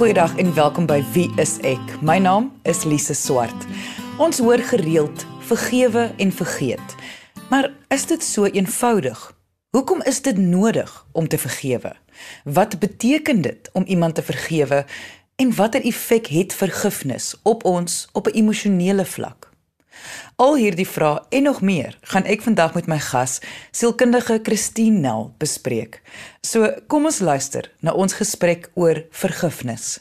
Goeiedag en welkom by Wie is ek? My naam is Lise Swart. Ons hoor gereeld vergewe en vergeet. Maar is dit so eenvoudig? Hoekom is dit nodig om te vergewe? Wat beteken dit om iemand te vergewe en watter effek het vergifnis op ons op 'n emosionele vlak? Al hierdie vrae en nog meer gaan ek vandag met my gas, sielkundige Christine Nel bespreek. So, kom ons luister na ons gesprek oor vergifnis.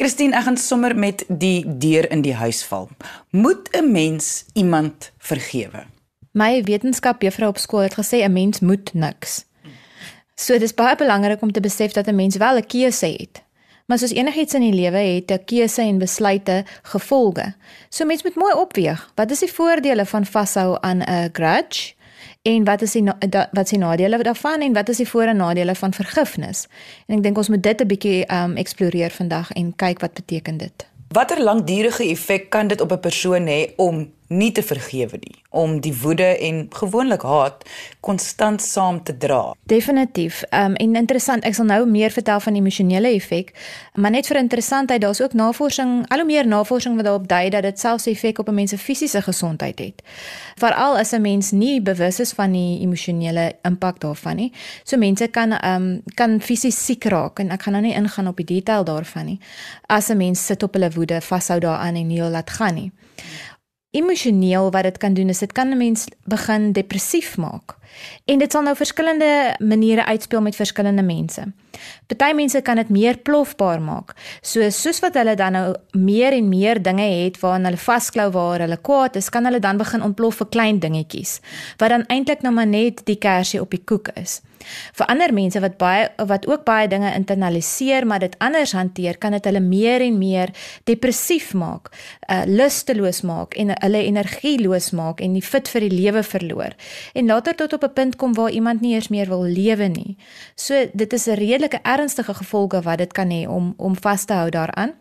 Christine, ek gaan sommer met die deur in die huis val. Moet 'n mens iemand vergewe? My wetenskapjuffrou op skool het gesê 'n mens moet niks. So dis baie belangrik om te besef dat 'n mens wel 'n keuse het. Maar soos enigiets in die lewe het 'n keuse en besluite gevolge. So mens moet mooi opweeg. Wat is die voordele van vashou aan 'n grudge? En wat is die wat is die nadele daarvan en wat is die voor en nadele van vergifnis? En ek dink ons moet dit 'n bietjie um eksploreer vandag en kyk wat beteken dit. Watter langdurige effek kan dit op 'n persoon hê om nie te vergewe nie, om die woede en gewoonlik haat konstant saam te dra. Definitief. Ehm um, en interessant, ek sal nou meer vertel van emosionele effek, maar net vir interessantheid, daar's ook navorsing, al hoe meer navorsing wat daarop dui dat dit selfs effek op 'n mens se fisiese gesondheid het. Veral as 'n mens nie bewus is van die emosionele impak daarvan nie. So mense kan ehm um, kan fisies siek raak en ek gaan nou nie ingaan op die detail daarvan nie. As 'n mens sit op hulle woede, vashou daaraan en nie laat gaan nie emosioneel wat dit kan doen is dit kan 'n mens begin depressief maak. En dit sal nou verskillende maniere uitspeel met verskillende mense. Party mense kan dit meer plofbaar maak. So soos wat hulle dan nou meer en meer dinge het waaraan hulle vasklou waar hulle kwaad is, kan hulle dan begin ontplof vir klein dingetjies wat dan eintlik nou maar net die kersie op die koek is. Vir ander mense wat baie wat ook baie dinge internaliseer maar dit anders hanteer, kan dit hulle meer en meer depressief maak, uh lusteloos maak en hulle energieloos maak en nie fit vir die lewe verloor. En later tot op 'n punt kom waar iemand nie eens meer wil lewe nie. So dit is 'n redelike ernstige gevolge wat dit kan hê om om vas te hou daaraan.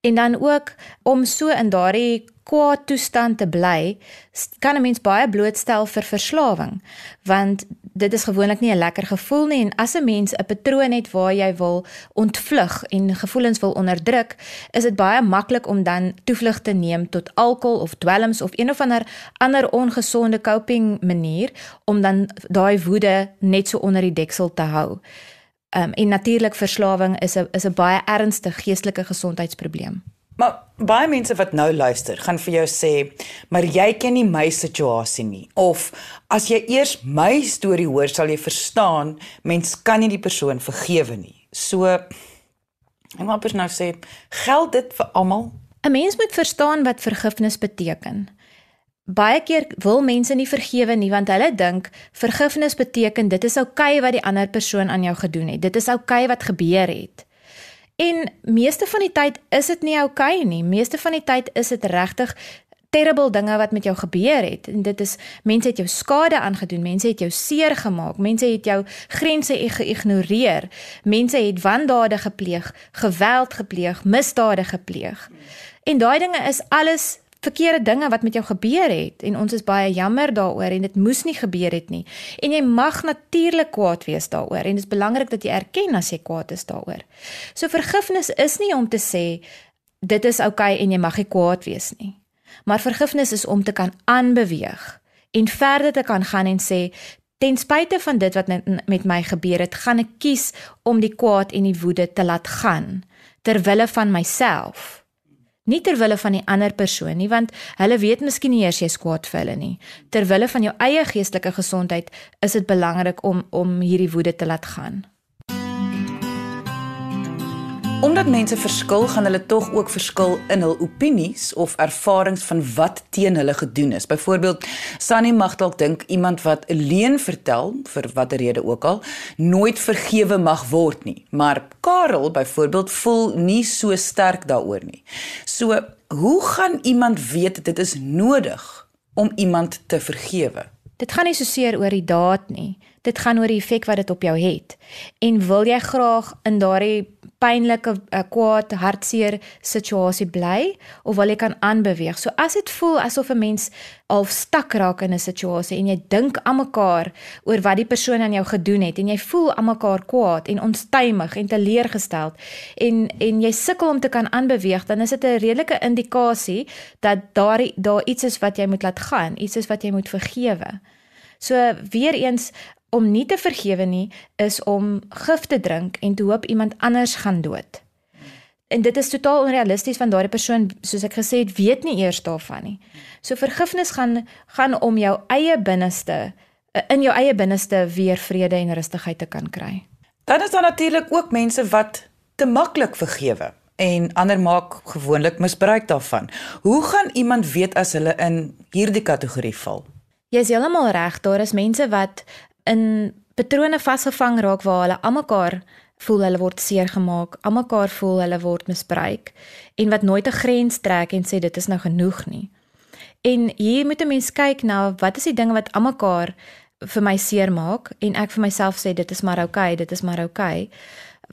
En dan ook om so in daardie kwaad toestand te bly, kan 'n mens baie blootstel vir verslawing, want dit is gewoonlik nie 'n lekker gevoel nie en as 'n mens 'n patroon het waar jy wil ontvlug en gevoelens wil onderdruk, is dit baie maklik om dan toevlug te neem tot alkohol of dwelms of een of ander ander ongesonde coping manier om dan daai woede net so onder die deksel te hou. Um, en natuurlik verslawing is 'n is 'n baie ernstige geestelike gesondheidsprobleem. Maar baie mense wat nou luister, gaan vir jou sê, "Maar jy ken nie my situasie nie." Of as jy eers my storie hoor, sal jy verstaan, mens kan nie die persoon vergewe nie. So ek wil net nou sê, geld dit vir almal? 'n Mens moet verstaan wat vergifnis beteken. Baie keer wil mense nie vergewe nie want hulle dink vergifnis beteken dit is oukei okay wat die ander persoon aan jou gedoen het. Dit is oukei okay wat gebeur het. En meeste van die tyd is dit nie oukei okay nie. Meeste van die tyd is dit regtig terrible dinge wat met jou gebeur het. En dit is mense het jou skade aangedoen, mense het jou seer gemaak, mense het jou grense geïgnoreer, mense het wandade gepleeg, geweld gepleeg, misdade gepleeg. En daai dinge is alles verkeerde dinge wat met jou gebeur het en ons is baie jammer daaroor en dit moes nie gebeur het nie. En jy mag natuurlik kwaad wees daaroor en dit is belangrik dat jy erken as jy kwaad is daaroor. So vergifnis is nie om te sê dit is oukei okay en jy mag nie kwaad wees nie. Maar vergifnis is om te kan aanbeweeg en verder te kan gaan en sê ten spyte van dit wat met my gebeur het, gaan ek kies om die kwaad en die woede te laat gaan ter wille van myself nie ter wille van die ander persoon nie want hulle weet miskien nie eers jy's kwaad vir hulle nie. Ter wille van jou eie geestelike gesondheid is dit belangrik om om hierdie woede te laat gaan Omdat mense verskil, gaan hulle tog ook verskil in hul opinies of ervarings van wat teen hulle gedoen is. Byvoorbeeld, Sunny mag dalk dink iemand wat 'n leuen vertel vir watter rede ook al, nooit vergewe mag word nie. Maar Karel byvoorbeeld voel nie so sterk daaroor nie. So, hoe gaan iemand weet dit is nodig om iemand te vergewe? Dit gaan nie so seer oor die daad nie. Dit gaan oor die effek wat dit op jou het. En wil jy graag in daardie pynlike, uh, kwaad, hartseer situasie bly of wil jy kan aanbeweeg. So as dit voel asof 'n mens half stak raak in 'n situasie en jy dink aan mekaar oor wat die persoon aan jou gedoen het en jy voel aan mekaar kwaad en onstuimig en teleurgesteld en en jy sukkel om te kan aanbeweeg, dan is dit 'n redelike indikasie dat daar daar iets is wat jy moet laat gaan, iets is wat jy moet vergewe. So weer eens om nie te vergewe nie is om gif te drink en te hoop iemand anders gaan dood. En dit is totaal onrealisties want daardie persoon soos ek gesê het weet nie eers daarvan nie. So vergifnis gaan gaan om jou eie binneste in jou eie binneste weer vrede en rustigheid te kan kry. Dan is daar natuurlik ook mense wat te maklik vergewe en ander maak gewoonlik misbruik daarvan. Hoe gaan iemand weet as hulle in hierdie kategorie val? Jy is heeltemal reg, daar is mense wat in patrone vasgevang raak waar hulle almekaar voel hulle word seer gemaak, almekaar voel hulle word misbruik en wat nooit 'n grens trek en sê dit is nou genoeg nie. En hier moet 'n mens kyk na wat is die dinge wat almekaar vir my seer maak en ek vir myself sê dit is maar oukei, okay, dit is maar oukei. Okay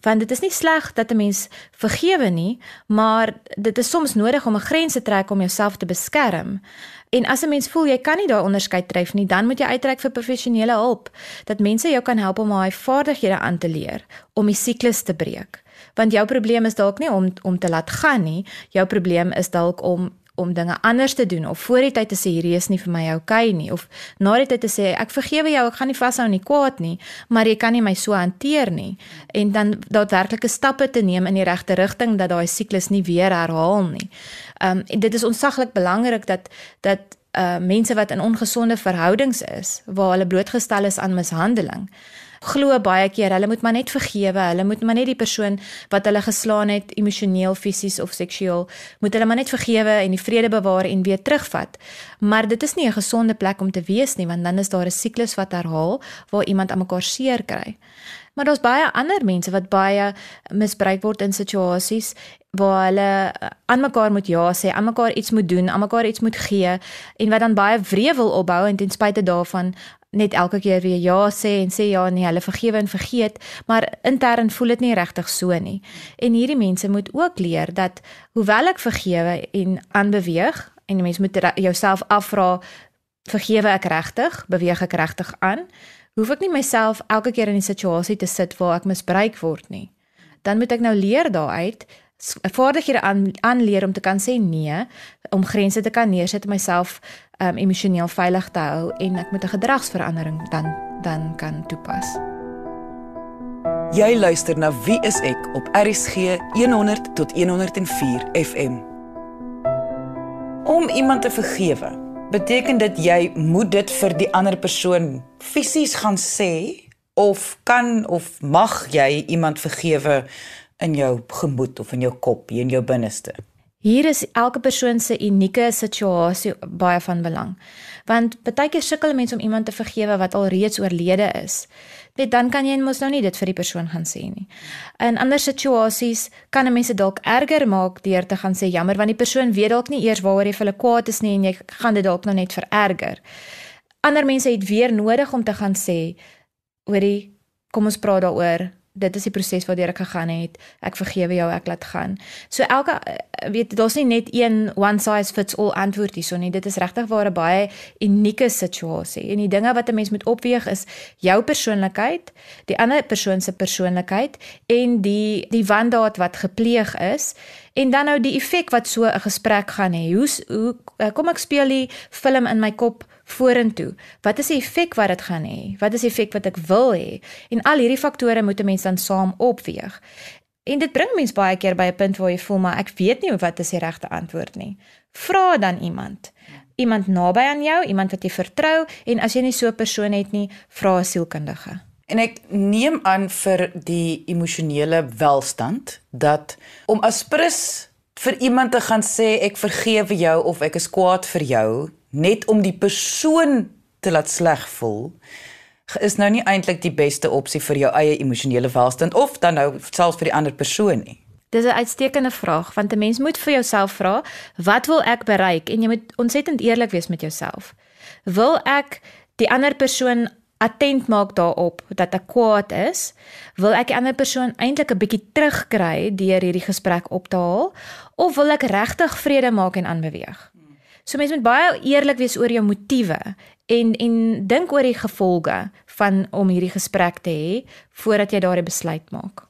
want dit is nie sleg dat 'n mens vergewe nie, maar dit is soms nodig om 'n grens te trek om jouself te beskerm. En as 'n mens voel jy kan nie daai onderskeid tref nie, dan moet jy uitreik vir professionele hulp dat mense jou kan help om daai vaardighede aan te leer om die siklus te breek. Want jou probleem is dalk nie om om te laat gaan nie, jou probleem is dalk om om dinge anders te doen of voor die tyd te sê hierdie is nie vir my oukei okay nie of na die tyd te sê ek vergewe jou ek gaan nie vashou nie kwaad nie maar jy kan nie my so hanteer nie en dan daadwerklike stappe te neem in die regte rigting dat daai siklus nie weer herhaal nie. Um, dit is onsaglik belangrik dat dat uh mense wat in ongesonde verhoudings is waar hulle blootgestel is aan mishandeling glo baie keer hulle moet maar net vergewe, hulle moet maar net die persoon wat hulle geslaan het emosioneel, fisies of seksueel, moet hulle maar net vergewe en die vrede bewaar en weer terugvat. Maar dit is nie 'n gesonde plek om te wees nie, want dan is daar 'n siklus wat herhaal waar iemand aan mekaar seer kry. Maar daar's baie ander mense wat baie misbruik word in situasies waar hulle aan mekaar moet ja sê, aan mekaar iets moet doen, aan mekaar iets moet gee en wat dan baie wrevel opbou en ten spyte daarvan net elke keer weer ja sê en sê ja nee, hulle vergewe en vergeet, maar intern voel dit nie regtig so nie. En hierdie mense moet ook leer dat hoewel ek vergewe en aanbeweeg en die mens moet jouself afvra vergewe ek regtig, beweeg ek regtig aan, hoef ek nie myself elke keer in 'n situasie te sit waar ek misbruik word nie. Dan moet ek nou leer daaruit vaardighede aan aanleer om te kan sê nee, om grense te kan neerset myself um emosioneel veilig te hou en ek moet 'n gedragsverandering dan dan kan toepas. Jy luister na Wie is ek op RCG 100 tot 104 FM. Om iemand te vergewe, beteken dit jy moet dit vir die ander persoon fisies gaan sê of kan of mag jy iemand vergewe in jou gemoed of in jou kop, in jou binneste? Hier is elke persoon se unieke situasie baie van belang. Want baie keer sukkel mense om iemand te vergewe wat al reeds oorlede is. Net dan kan jy mos nou nie dit vir die persoon gaan sê nie. In ander situasies kan 'n mens dit dalk erger maak deur te gaan sê jammer want die persoon weet dalk nie eers waaroor jy vir hulle kwaad is nie en jy gaan dit dalk nou net vererger. Ander mense het weer nodig om te gaan sê, hoorie, kom ons praat daaroor dit is die proses waardeur ek gegaan het. Ek vergewe jou, ek laat gaan. So elke weet daar's nie net een one size fits all antwoord hierso nie. Dit is regtig waar 'n baie unieke situasie. En die dinge wat 'n mens moet opweeg is jou persoonlikheid, die ander persoon se persoonlikheid en die die wandaad wat gepleeg is en dan nou die effek wat so 'n gesprek gaan hê. Hoe hoe eh, kom ek speel die film in my kop? vorentoe. Wat is die effek wat dit gaan hê? Wat is die effek wat ek wil hê? En al hierdie faktore moet 'n mens dan saam opweeg. En dit bring mens baie keer by 'n punt waar jy voel maar ek weet nie wat is die regte antwoord nie. Vra dan iemand. Iemand naby aan jou, iemand wat jy vertrou en as jy nie so 'n persoon het nie, vra 'n sielkundige. En ek neem aan vir die emosionele welstand dat om as prins vir iemand te gaan sê ek vergewe jou of ek is kwaad vir jou net om die persoon te laat sleg voel is nou nie eintlik die beste opsie vir jou eie emosionele welstand of dan nou selfs vir die ander persoon nie. Dis 'n uitstekende vraag want 'n mens moet vir jouself vra, wat wil ek bereik en jy moet ontsettend eerlik wees met jouself. Wil ek die ander persoon attent maak daarop dat ek kwaad is, wil ek die ander persoon eintlik 'n bietjie terugkry deur hierdie gesprek op te haal of wil ek regtig vrede maak en aanbeweeg? So mens moet baie eerlik wees oor jou motiewe en en dink oor die gevolge van om hierdie gesprek te hê voordat jy daardie besluit maak.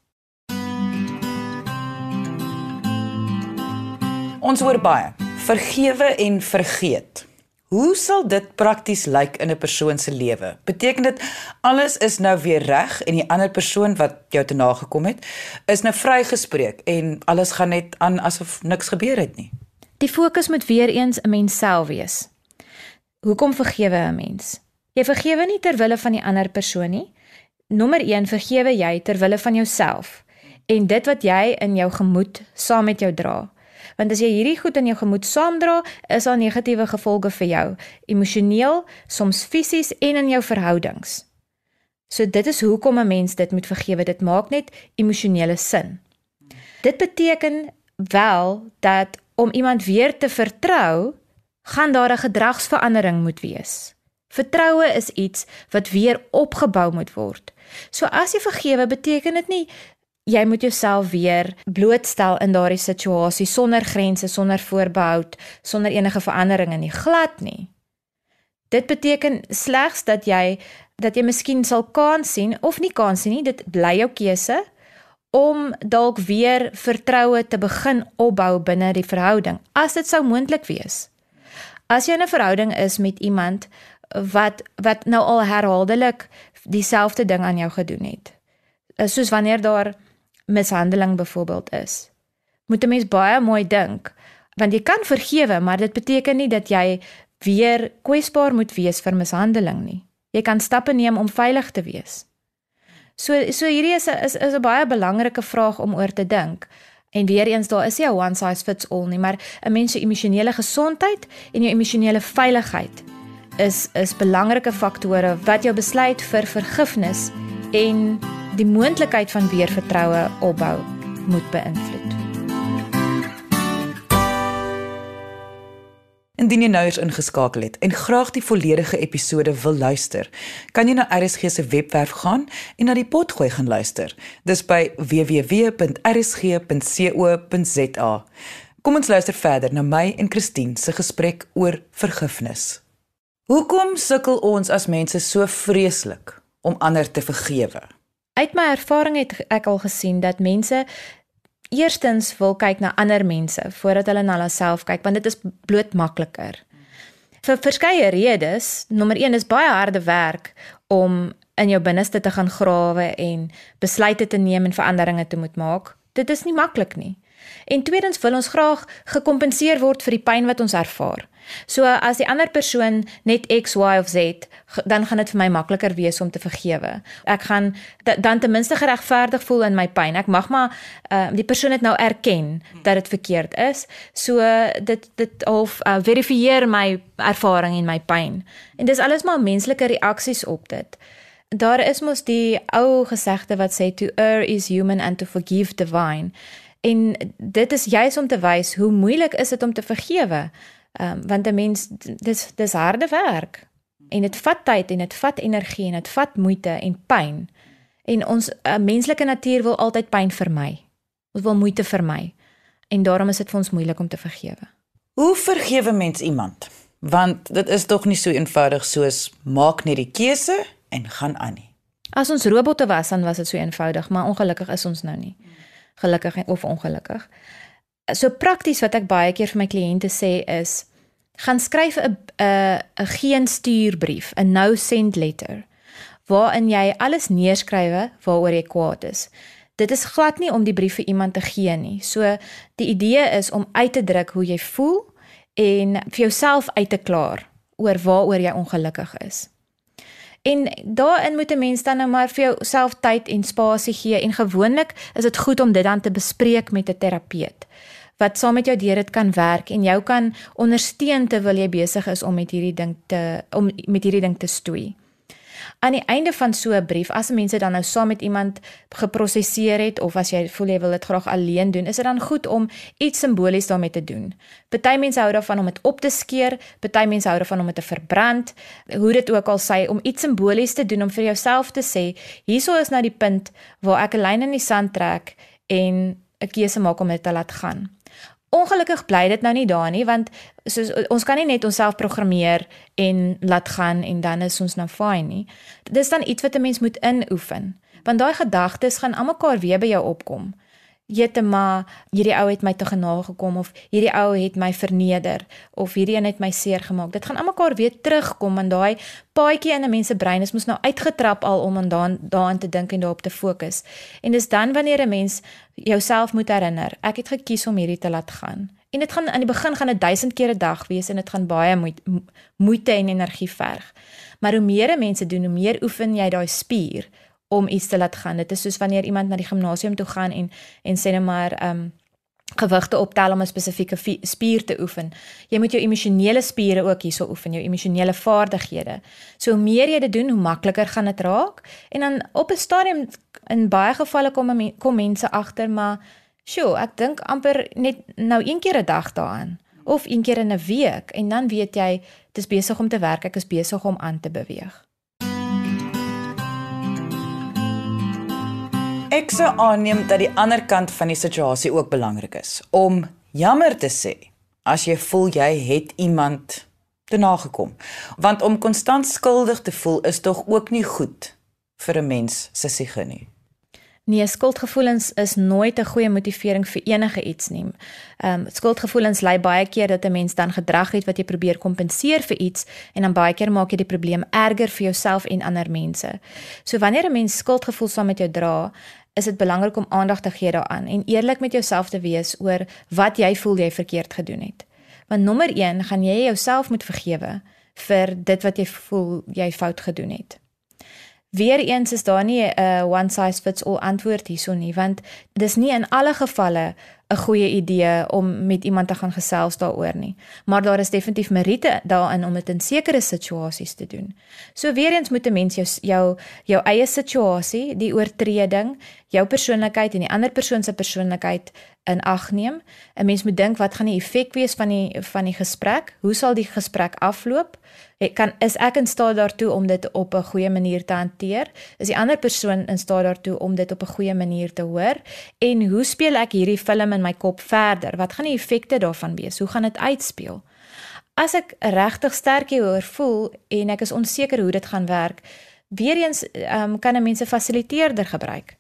Ons hoor baie vergewe en vergeet. Hoe sal dit prakties lyk in 'n persoon se lewe? Beteken dit alles is nou weer reg en die ander persoon wat jou te nagekom het, is nou vrygespreek en alles gaan net aan asof niks gebeur het nie? Die fokus moet weer eens 'n mens self wees. Hoekom vergewe 'n mens? Jy vergewe nie ter wille van die ander persoon nie. Nommer 1 vergewe jy ter wille van jouself en dit wat jy in jou gemoed saam met jou dra. Want as jy hierdie goed in jou gemoed saamdra, is daar negatiewe gevolge vir jou, emosioneel, soms fisies en in jou verhoudings. So dit is hoekom 'n mens dit moet vergewe. Dit maak net emosionele sin. Dit beteken wel dat om iemand weer te vertrou, gaan daar 'n gedragsverandering moet wees. Vertroue is iets wat weer opgebou moet word. So as jy vergewe, beteken dit nie jy moet jouself weer blootstel in daardie situasie sonder grense, sonder voorbehou, sonder enige verandering in die glad nie. Dit beteken slegs dat jy dat jy miskien sal kans sien of nie kans sien nie, dit bly jou keuse om dalk weer vertroue te begin opbou binne die verhouding as dit sou moontlik wees. As jy 'n verhouding is met iemand wat wat nou al herhaaldelik dieselfde ding aan jou gedoen het. Soos wanneer daar mishandeling byvoorbeeld is. Moet 'n mens baie mooi dink, want jy kan vergewe, maar dit beteken nie dat jy weer kwesbaar moet wees vir mishandeling nie. Jy kan stappe neem om veilig te wees. So so hierdie is 'n is, is 'n baie belangrike vraag om oor te dink. En weer eens daar is nie 'n one size fits all nie, maar 'n mens se emosionele gesondheid en jou emosionele veiligheid is is belangrike faktore wat jou besluit vir vergifnis en die moontlikheid van weer vertroue opbou moet beïnvloed. Indien jy nou eens ingeskakel het en graag die volledige episode wil luister, kan jy na RSG se webwerf gaan en na die potgooi gaan luister. Dis by www.rsg.co.za. Kom ons luister verder na my en Christine se gesprek oor vergifnis. Hoekom sukkel ons as mense so vreeslik om ander te vergewe? Uit my ervaring het ek al gesien dat mense eerstens wil kyk na ander mense voordat hulle na hulle self kyk want dit is bloot makliker. Vir verskeie redes, nommer 1 is baie harde werk om in jou binneste te gaan grawe en besluite te neem en veranderinge te moet maak. Dit is nie maklik nie. En tweedens wil ons graag gekompenseer word vir die pyn wat ons ervaar. So as die ander persoon net X, Y of Z, dan gaan dit vir my makliker wees om te vergewe. Ek gaan dan ten minste geregverdig voel in my pyn. Ek mag maar uh, die persoon het nou erken dat dit verkeerd is. So dit dit half uh, verifieer my ervaring en my pyn. En dis alles maar menslike reaksies op dit. Daar is mos die ou gesegde wat sê to err is human and to forgive divine. En dit is juis om te wys hoe moeilik is dit om te vergewe. Ehm um, want 'n mens dis dis harde werk. En dit vat tyd en dit vat energie en dit vat moeite en pyn. En ons uh, menslike natuur wil altyd pyn vermy. Ons wil moeite vermy. En daarom is dit vir ons moeilik om te vergewe. Hoe vergewe mens iemand? Want dit is tog nie so eenvoudig soos maak net die keuse en gaan aan nie. As ons robotte was, dan was dit so eenvoudig, maar ongelukkig is ons nou nie. Gelukkig of ongelukkig so prakties wat ek baie keer vir my kliënte sê is gaan skryf 'n 'n 'n geen stuurbrief, 'n no send letter waarin jy alles neerskrywe waaroor jy kwaad is. Dit is glad nie om die brief vir iemand te gee nie. So die idee is om uit te druk hoe jy voel en vir jouself uit te klaar oor waaroor jy ongelukkig is. En daarin moet 'n mens dan nou maar vir jouself tyd en spasie gee en gewoonlik is dit goed om dit dan te bespreek met 'n terapeut wat saam met jou deur dit kan werk en jou kan ondersteun terwyl jy besig is om met hierdie ding te om met hierdie ding te stoei. Aan die einde van so 'n brief, as mense dan nou saam met iemand geprosesseer het of as jy voel jy wil dit graag alleen doen, is dit dan goed om iets simbolies daarmee te doen. Party mense hou daarvan om dit op te skeer, party mense hou daarvan om dit te verbrand, hoe dit ook al sê om iets simbolies te doen om vir jouself te sê, hierso is nou die punt waar ek 'n lyn in die sand trek en 'n keuse maak om dit te laat gaan. Ongelukkig bly dit nou nie daar nie want soos ons kan nie net onsself programmeer en laat gaan en dan is ons nou fine nie. Dis dan iets wat 'n mens moet inoefen. Want daai gedagtes gaan almekaar weer by jou opkom jette maar hierdie ou het my te genade gekom of hierdie ou het my verneder of hierdie een het my seer gemaak. Dit gaan almekaar weer terugkom en daai paadjie in 'n mens se brein is mos nou uitgetrap al om aan daan daaraan te dink en daarop te fokus. En dis dan wanneer 'n mens jouself moet herinner, ek het gekies om hierdie te laat gaan. En dit gaan aan die begin gaan dit duisend keer 'n dag wees en dit gaan baie moeite en energie verg. Maar hoe meer mense doen, hoe meer oefen jy daai spier om iets te laat gaan. Dit is soos wanneer iemand na die gimnasium toe gaan en en sê net maar ehm um, gewigte optel om 'n spesifieke spier te oefen. Jy moet jou emosionele spiere ook hierso oefen, jou emosionele vaardighede. So hoe meer jy dit doen, hoe makliker gaan dit raak. En dan op 'n stadium in baie gevalle kom kom mense agter maar sjoe, ek dink amper net nou een keer 'n dag daaraan of een keer in 'n week en dan weet jy dit is besig om te werk, ek is besig om aan te beweeg. Ek sou aanneem dat die ander kant van die situasie ook belangrik is om jammer te sê as jy voel jy het iemand te nagekom. Want om konstant skuldig te voel is tog ook nie goed vir 'n mens se siege nie. Nee, skuldgevoelens is nooit 'n goeie motivering vir enige iets nie. Ehm um, skuldgevoelens lei baie keer dat 'n mens dan gedrag het wat jy probeer kompenseer vir iets en dan baie keer maak jy die probleem erger vir jouself en ander mense. So wanneer 'n mens skuldgevoel saam met jou dra, is dit belangrik om aandag te gee daaraan en eerlik met jouself te wees oor wat jy voel jy verkeerd gedoen het. Want nommer 1 gaan jy jouself moet vergewe vir dit wat jy voel jy fout gedoen het. Weereens is daar nie 'n one size fits all antwoord hierson nie want dis nie in alle gevalle 'n goeie idee om met iemand te gaan gesels daaroor nie. Maar daar is definitief meriete daarin om dit in sekere situasies te doen. So weer eens moet 'n mens jou jou jou eie situasie, die oortreding, jou persoonlikheid en die ander persoon se persoonlikheid in ag neem. 'n Mens moet dink wat gaan die effek wees van die van die gesprek? Hoe sal die gesprek afloop? Ek kan is ek in staat daartoe om dit op 'n goeie manier te hanteer? Is die ander persoon in staat daartoe om dit op 'n goeie manier te hoor? En hoe speel ek hierdie film in my kop verder? Wat gaan die effekte daarvan wees? Hoe gaan dit uitspeel? As ek regtig sterk hieroor voel en ek is onseker hoe dit gaan werk, weer eens um, kan 'n mens 'n fasiliteerder gebruik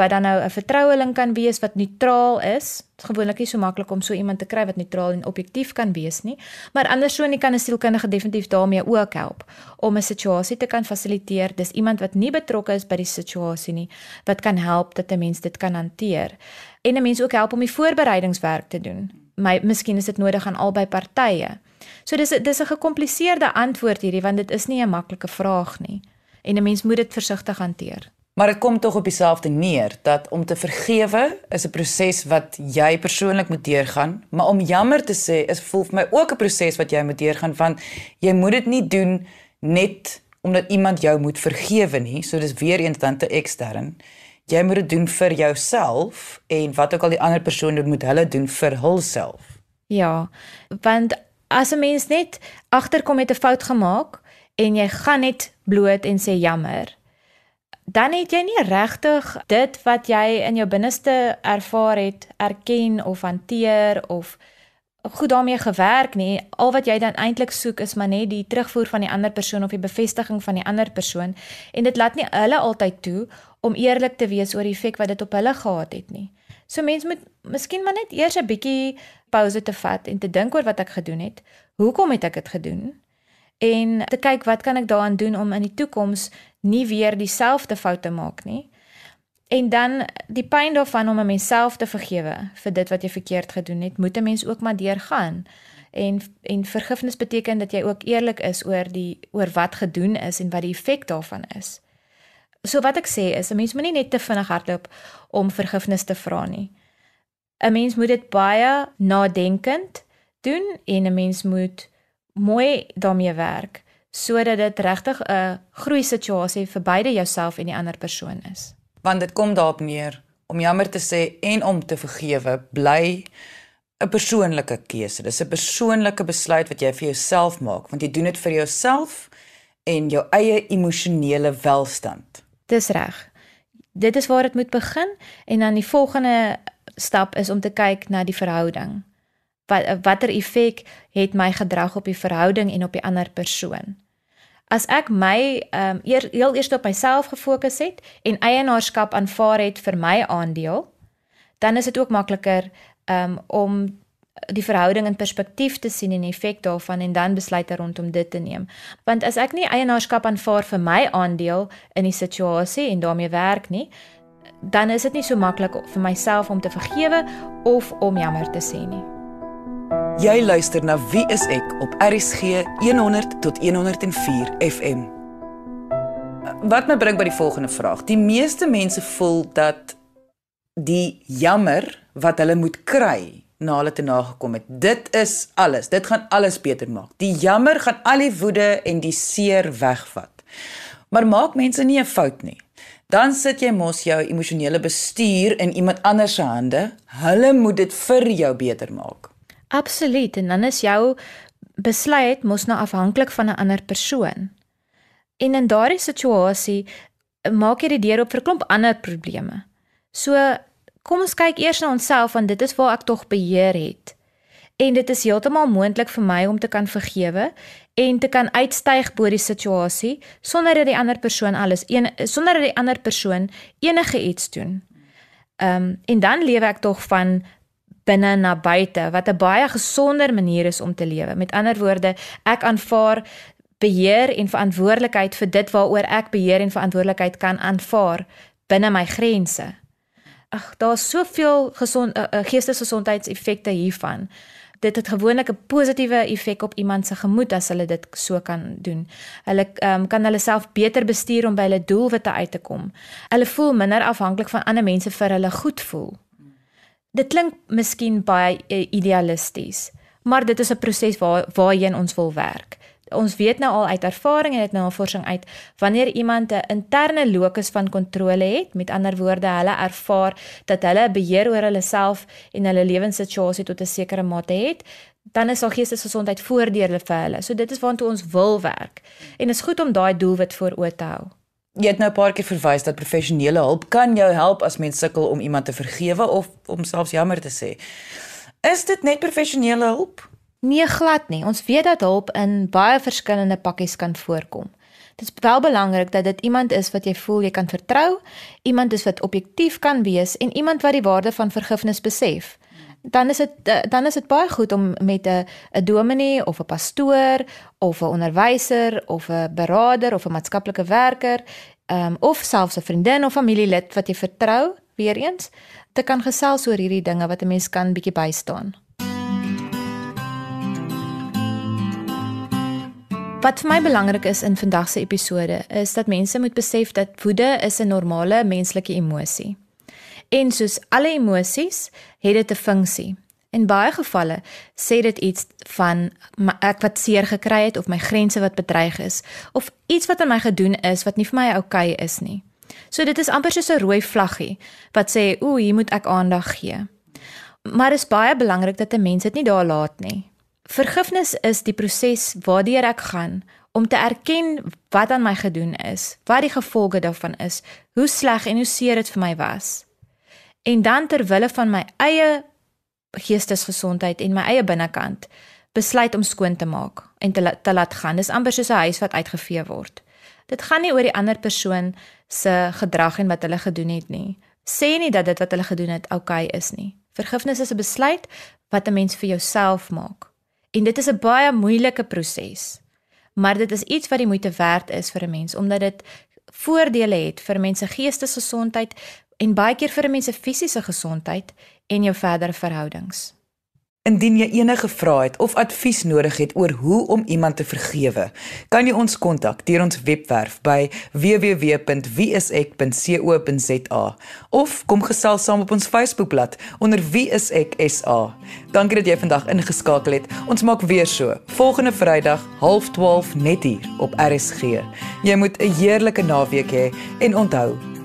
wat dan nou 'n vertroueling kan wees wat neutraal is. Dit is gewoonlik nie so maklik om so iemand te kry wat neutraal en objektief kan wees nie, maar andersone kan 'n sielkundige definitief daarmee ook help om 'n situasie te kan fasiliteer. Dis iemand wat nie betrokke is by die situasie nie, wat kan help dat 'n mens dit kan hanteer. En 'n mens ook help om die voorbereidingswerk te doen. My miskien is dit nodig aan albei partye. So dis dis 'n gekompliseerde antwoord hierdie want dit is nie 'n maklike vraag nie. En 'n mens moet dit versigtig hanteer. Maar dit kom tog op dieselfde neer dat om te vergewe is 'n proses wat jy persoonlik moet deurgaan, maar om jammer te sê is voel vir my ook 'n proses wat jy moet deurgaan want jy moet dit nie doen net omdat iemand jou moet vergewe nie, so dis weer eens dan te ekstern. Jy moet dit doen vir jouself en wat ook al die ander persoon doen moet hulle doen vir hulself. Ja, want as 'n mens net agterkom met 'n fout gemaak en jy gaan net bloot en sê jammer dan het jy nie regtig dit wat jy in jou binneste ervaar het erken of hanteer of goed daarmee gewerk nie. Al wat jy dan eintlik soek is maar net die terugvoer van die ander persoon of die bevestiging van die ander persoon en dit laat nie hulle altyd toe om eerlik te wees oor die effek wat dit op hulle gehad het nie. So mense moet miskien maar net eers 'n bietjie pause te vat en te dink oor wat ek gedoen het. Hoekom het ek dit gedoen? En te kyk wat kan ek daaraan doen om in die toekoms nie weer dieselfde foute te maak nie. En dan die pyn daarvan om homself te vergewe vir dit wat jy verkeerd gedoen het, moet 'n mens ook maar deurgaan. En en vergifnis beteken dat jy ook eerlik is oor die oor wat gedoen is en wat die effek daarvan is. So wat ek sê is 'n mens moenie net te vinnig hardloop om vergifnis te vra nie. 'n Mens moet dit baie nadenkend doen en 'n mens moet mooi daarmee werk sodat dit regtig 'n groei situasie vir beide jouself en die ander persoon is. Want dit kom daarop neer om jammer te sê en om te vergewe bly 'n persoonlike keuse. Dis 'n persoonlike besluit wat jy vir jouself maak, want jy doen dit vir jouself en jou eie emosionele welstand. Dis reg. Dit is waar dit moet begin en dan die volgende stap is om te kyk na die verhouding. Wat watter effek het my gedrag op die verhouding en op die ander persoon? As ek my ehm um, eer, heel eers op myself gefokus het en eienaarskap aanvaar het vir my aandeel, dan is dit ook makliker ehm um, om die verhouding in perspektief te sien en die effek daarvan en dan besluite rondom dit te neem. Want as ek nie eienaarskap aanvaar vir my aandeel in die situasie en daarmee werk nie, dan is dit nie so maklik vir myself om te vergewe of om jammer te sê nie. Jy luister na Wie is ek op RSG 100 tot 104 FM. Wat my bring by die volgende vraag. Die meeste mense voel dat die jammer wat hulle moet kry na hulle te nagekom het. Dit is alles. Dit gaan alles beter maak. Die jammer gaan al die woede en die seer wegvat. Maar maak mense nie 'n fout nie. Dan sit jy mos jou emosionele bestuur in iemand anders se hande. Hulle moet dit vir jou beter maak. Absoluut en dan is jou besluit mos nou afhanklik van 'n ander persoon. En in daardie situasie maak jy die deur op vir klomp ander probleme. So kom ons kyk eers na onsself want dit is waar ek tog beheer het. En dit is heeltemal moontlik vir my om te kan vergewe en te kan uitstyg bo die situasie sonder dat die ander persoon alles een sonder dat die ander persoon enige iets doen. Ehm um, en dan lewe ek tog van binne na buite wat 'n baie gesonder manier is om te lewe. Met ander woorde, ek aanvaar beheer en verantwoordelikheid vir dit waaroor ek beheer en verantwoordelikheid kan aanvaar binne my grense ag daar's soveel gesond uh, uh, geestesgesondheidseffekte hiervan. Dit het gewoonlik 'n positiewe effek op iemand se gemoed as hulle dit so kan doen. Hulle um, kan hulle self beter bestuur om by hulle doelwitte uit te kom. Hulle voel minder afhanklik van ander mense vir hulle goed voel. Dit klink miskien baie uh, idealisties, maar dit is 'n proses waar waarheen ons wil werk ons weet nou al uit ervaring en uit navorsing uit wanneer iemand 'n interne locus van kontrole het, met ander woorde, hulle ervaar dat hulle beheer oor hulle self en hulle lewenssituasie tot 'n sekere mate het, dan is daar geestesgesondheid voordele vir hulle. So dit is waartoe ons wil werk. En dit is goed om daai doelwit voor oë te hou. Jy het nou 'n paar keer verwys dat professionele hulp kan jou help as mens sukkel om iemand te vergewe of om selfs jammer te sê. Is dit net professionele hulp? Nee, glad nie. Ons weet dat hulp in baie verskillende pakkies kan voorkom. Dit is wel belangrik dat dit iemand is wat jy voel jy kan vertrou, iemand is wat objektief kan wees en iemand wat die waarde van vergifnis besef. Dan is dit eh, dan is dit baie goed om met 'n 'n dominee of 'n pastoor of 'n onderwyser of 'n beraader of 'n maatskaplike werker, um, of selfs 'n vriendin of familielid wat jy vertrou, weer eens, te kan gesels oor hierdie dinge wat 'n mens kan bietjie bystaan. Wat vir my belangrik is in vandag se episode is dat mense moet besef dat woede is 'n normale menslike emosie. En soos alle emosies, het dit 'n funksie. In baie gevalle sê dit iets van ek wat seer gekry het of my grense wat bedreig is of iets wat aan my gedoen is wat nie vir my oukei okay is nie. So dit is amper soos 'n rooi vlaggie wat sê, "Ooh, hier moet ek aandag gee." Maar dit is baie belangrik dat 'n mens dit nie daar laat nie. Vergifnis is die proses waardeur ek gaan om te erken wat aan my gedoen is, wat die gevolge daarvan is, hoe sleg en hoe seer dit vir my was. En dan ter wille van my eie geestesgesondheid en my eie binnekant besluit om skoon te maak en te, te laat gaan. Dis amper soos 'n huis wat uitgevee word. Dit gaan nie oor die ander persoon se gedrag en wat hulle gedoen het nie. Sê nie dat dit wat hulle gedoen het oukei okay is nie. Vergifnis is 'n besluit wat 'n mens vir jouself maak. En dit is 'n baie moeilike proses. Maar dit is iets wat die moeite werd is vir 'n mens omdat dit voordele het vir mense geestesgesondheid en baie keer vir 'n mens se fisiese gesondheid en jou verdere verhoudings. Indien jy enige vrae het of advies nodig het oor hoe om iemand te vergewe, kan jy ons kontak deur ons webwerf by www.wieisek.co.za of kom gesels saam op ons Facebookblad onder wieiseksa. Dankie dat jy vandag ingeskakel het. Ons maak weer so volgende Vrydag 12:30 net hier op RSG. Jy moet 'n heerlike naweek hê en onthou,